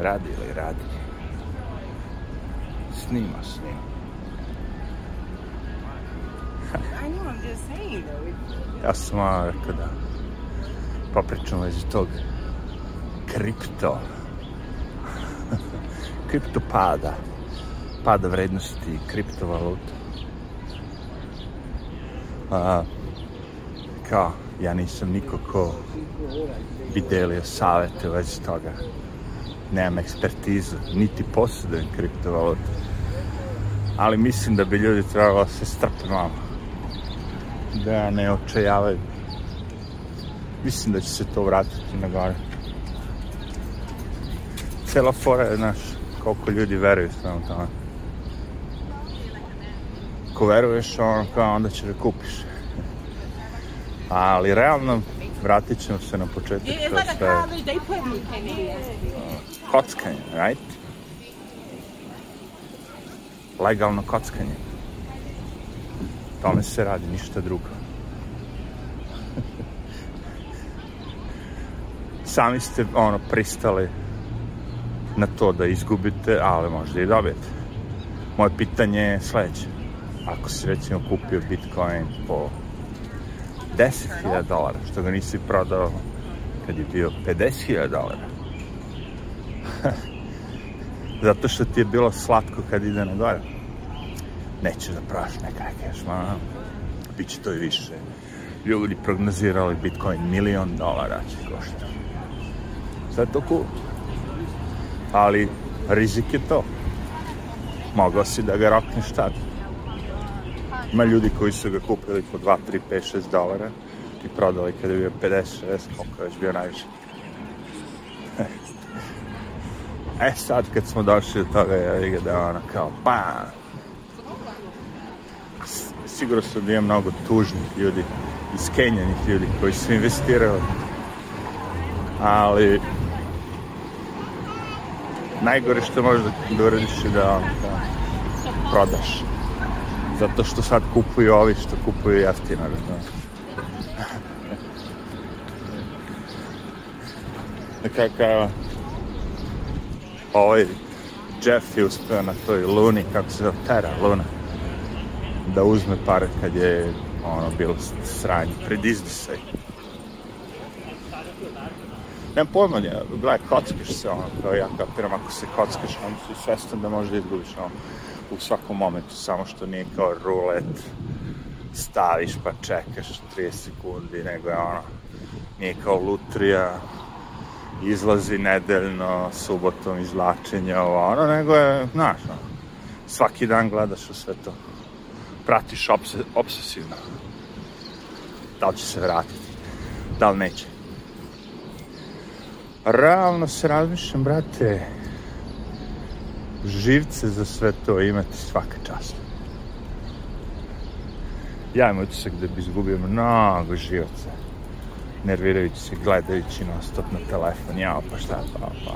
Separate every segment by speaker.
Speaker 1: Radi li radi? Snima, snima.
Speaker 2: I know, I'm just saying though.
Speaker 1: Ja sam malo rekao da popričam vezi tog kripto. kripto pada. Pada vrednosti kriptovaluta. A, kao, ja nisam niko ko bi delio savete u vezi toga. Nemam ekspertizu, niti posjedujem kriptovalutu. Ali mislim da bi ljudi trebalo da se strpe malo. Da ne očajavaju. Mislim da će se to vratiti na gore. Cela fora je, znaš, koliko ljudi veruju svemu tome. Ako veruješ, ono, kao, onda će da kupiš. Ali realno, vratit ćemo se na početak.
Speaker 2: It's
Speaker 1: to je kockanje, right? Legalno kockanje. Tome se radi, ništa drugo. Sami ste, ono, pristali na to da izgubite, ali možda i dobijete. Moje pitanje je sledeće. Ako si, recimo, kupio Bitcoin po 10.000 dolara, što ga nisi prodao kad je bio 50.000 dolara, Zato što ti je bilo slatko kad ide na gore. Nećeš da praš neka kažeš, ma, bit će to i više. Ljudi prognozirali Bitcoin milion dolara će koštati. Sve to cool. Ali rizik je to. Mogao si da ga rokneš tad. Ima ljudi koji su ga kupili po 2, 3, 5, 6 dolara i prodali kada je bio 50, 60, koliko je već bio najviše. E sad kad smo došli do toga, ja vidim da je ono kao. S- Sigurno sam da ima mnogo tužnih ljudi, iskenjanih ljudi koji su investirali. Ali najgore što možeš da, uradiš je da, da prodaš. Zato što sad kupuju ovi što kupuju jeftino, razumiješ? Krajeva, ovaj Jeff je uspeo na toj luni, kako se zove, luna, da uzme pare kad je ono bilo sranje, pred izdisaj. Nemam pojma, ja, gledaj, kockaš se, ono, kao ja kapiram, ako se kockaš, onda si svestan da možda izgubiš, ono, u svakom momentu, samo što nije kao rulet, staviš pa čekaš 30 sekundi, nego je ono, nije kao lutrija, izlazi nedeljno, subotom izvlačenje, ovo, ono, nego je, znaš, ono, svaki dan gledaš u sve to. Pratiš obse, obsesivno. Da li će se vratiti? Da li neće? Realno se razmišljam, brate, živce za sve to imati svaka čast. Ja imam utisak da bi izgubio mnogo živaca nervirajući se, gledajući non stop na telefon, jao, pa šta, pa, pa.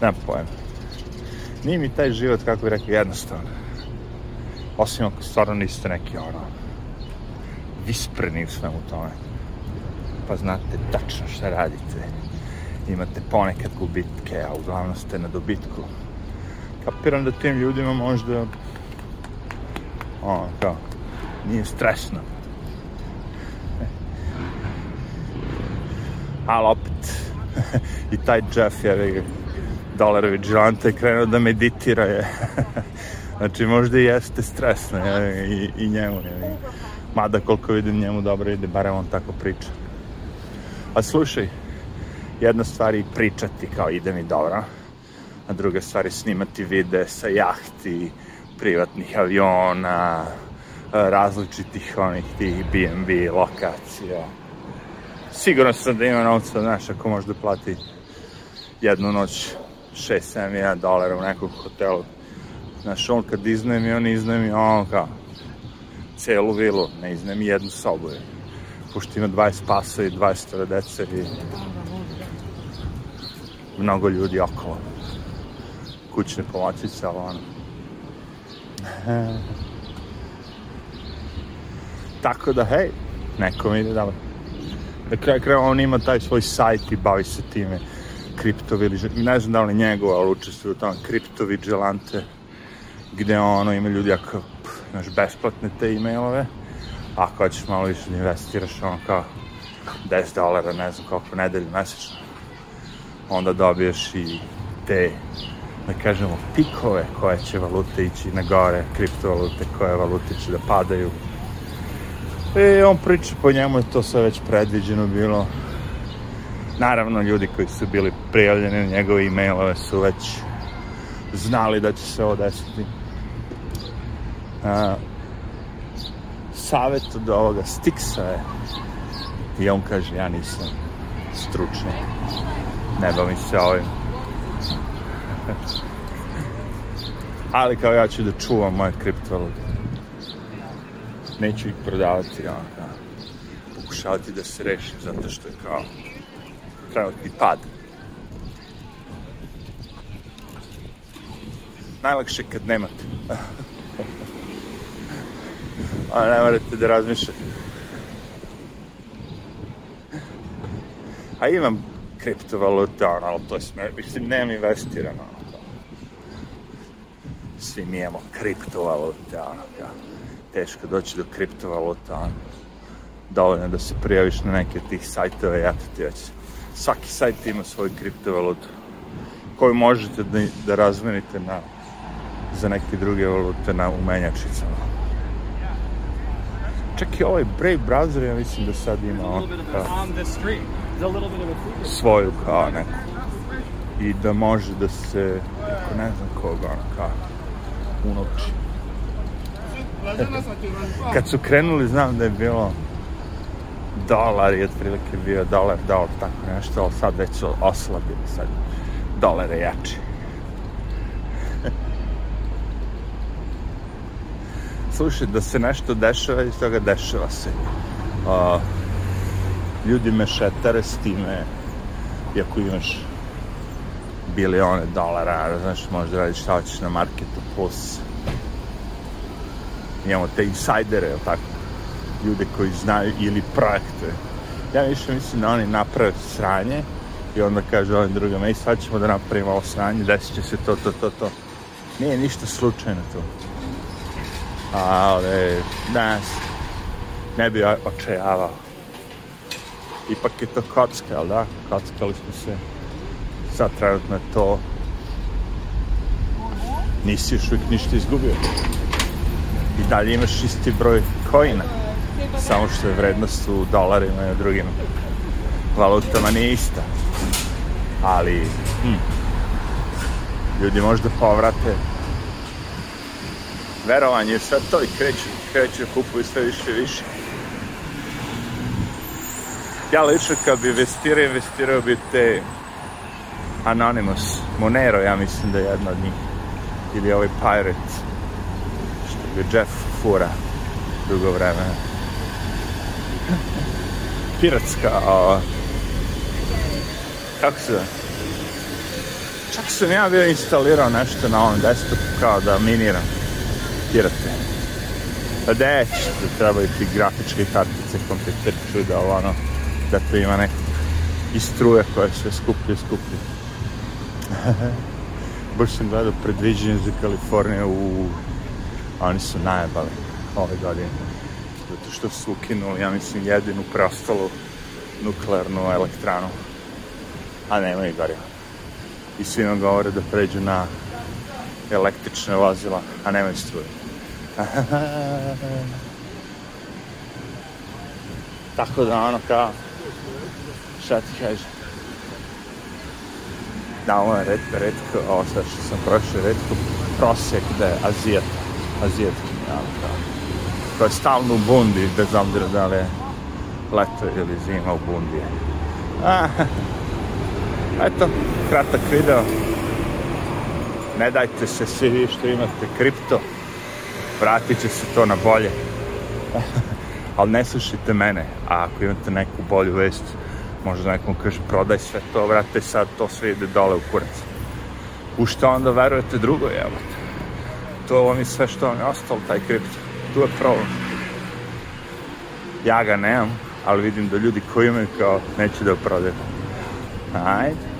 Speaker 1: Nemam pojma. Nije mi taj život, kako bih rekao, jednostavno. Osim ako stvarno niste neki, ono, vispreni u svemu tome. Pa znate tačno šta radite. Imate ponekad gubitke, a uglavnom ste na dobitku. Kapiram da tim ljudima možda, ono, kao, nije stresno. ali opet i taj Jeff je dolar vigilante krenuo da meditira je znači možda i jeste stresno je, i, i njemu je. mada koliko vidim njemu dobro ide barem on tako priča a slušaj jedna stvar pričati kao ide mi dobro a druga stvar je snimati vide sa jahti privatnih aviona različitih onih tih B&B lokacija Siguran sam da ima novca, znaš, ako može da plati jednu noć 6-7 dolara u nekom hotelu. Znaš, on kad iznajmi, on iznajmi, on kao celu vilu, ne iznajmi jednu sobu. Pošto ima 20 pasa i 20 dece i mnogo ljudi okolo. Kućne pomoćice, ali ono. Tako da, hej, nekom ide dobro. Na kraju kraja on ima taj svoj sajt i bavi se time. kripto ne znam da li njegov, ali učestvuju u tome kripto vigilante, gde ono ima ljudi ako imaš besplatne te e-mailove, ako hoćeš malo više da investiraš, ono kao 10 dolara, ne znam koliko nedelju mesečno, onda dobiješ i te, da kažemo, pikove koje će valute ići na gore, kriptovalute koje valute će da padaju. I on priča, po njemu je to sve već predviđeno bilo. Naravno, ljudi koji su bili prijavljeni na njegove e-mailove su već znali da će se ovo desiti. A, savjet od ovoga Stixa je i on kaže ja nisam stručan ne bavim se ovim ali kao ja ću da čuvam moje kriptovalute neću ih prodavati ja, ja. pokušavati da se rešim zato što je kao trenutni pad najlakše kad nemate a ne morate da razmišljate. A imam kriptovalute, ono, ali to je sme, mislim, nemam investirano. Svi mi imamo kriptovalute, ono, ja. teško doći do kriptovaluta, ono. Dovoljno da se prijaviš na neke od tih sajtova eto ti već. Svaki sajt ima svoju kriptovalutu koju možete da, da razmenite na, za neke druge valute na umenjačicama. Čak i ovaj Brave browser, ja mislim da sad ima on, kao, svoju kao neku. I da može da se, ako ne znam koga, ono kao, unovči. Kad su krenuli, znam da je bilo dolar i otprilike bio dolar, dolar, tako nešto, ali sad već su oslabili, sad dolar je jači. slušaj, da se nešto dešava i toga dešava se. Uh, ljudi me šetare s time, iako imaš bilione dolara, znaš, možda radiš šta hoćeš na marketu plus. Imamo te insajdere, ili tako? Ljude koji znaju ili projekte. Ja više mislim da oni naprave sranje i onda kaže ovim drugama, ej sad ćemo da napravimo ovo sranje, desit će se to, to, to, to. Nije ništa slučajno to ali ne, ne bi očajavao. Ipak je to kocka, ali da? Kockali smo se. Sad trenutno je to... Nisi još uvijek ništa izgubio. I dalje imaš isti broj kojina. Samo što je vrednost u dolarima i u drugim valutama nije ista. Ali, hm, ljudi možda povrate verovanje, sad to i kreću, kreću, kupuju sve više i više. Ja lično kad bi investirao, investirao bi te Anonymous, Monero, ja mislim da je jedna od njih. Ili ovaj Pirate, što bi Jeff fura dugo vremena. Piratska, a... Kako se zove? Čak sam ja bio instalirao nešto na ovom desktopu kao da miniram pirate. Pa da trebaju ti grafičke kartice, kompjuterču, da ovo ono, da to ima neko i struje koje sve skuplje, skuplje. Baš sam gledao predviđenje za Kaliforniju u... Oni su najebali ove godine. Zato što su ukinuli, ja mislim, jedinu preostalu nuklearnu elektranu. A nema i goriva. I svi nam govore da pređu na električne vozila, a nemaju struje. Tako da ono kao, šta ti? Da, ovo je redko, redko, ovo sve što sam prošao, redko prosjek da je Azijet, Azijetki, ono kao. Ko je stalno u bundi, bez obzira da li je leto ili zima u bundi. Ah, eto, kratak video. Ne dajte se svi vi što imate kripto vratit će se to na bolje. Ali ne slušajte mene, a ako imate neku bolju vest, možda nekom kaže prodaj sve to, vrate sad, to sve ide dole u kurac. U što onda verujete drugo, jebate? To vam je sve što vam je ostalo, taj kripto. Tu je problem. Ja ga nemam, ali vidim da ljudi koji imaju kao neće da prodaju. Ajde.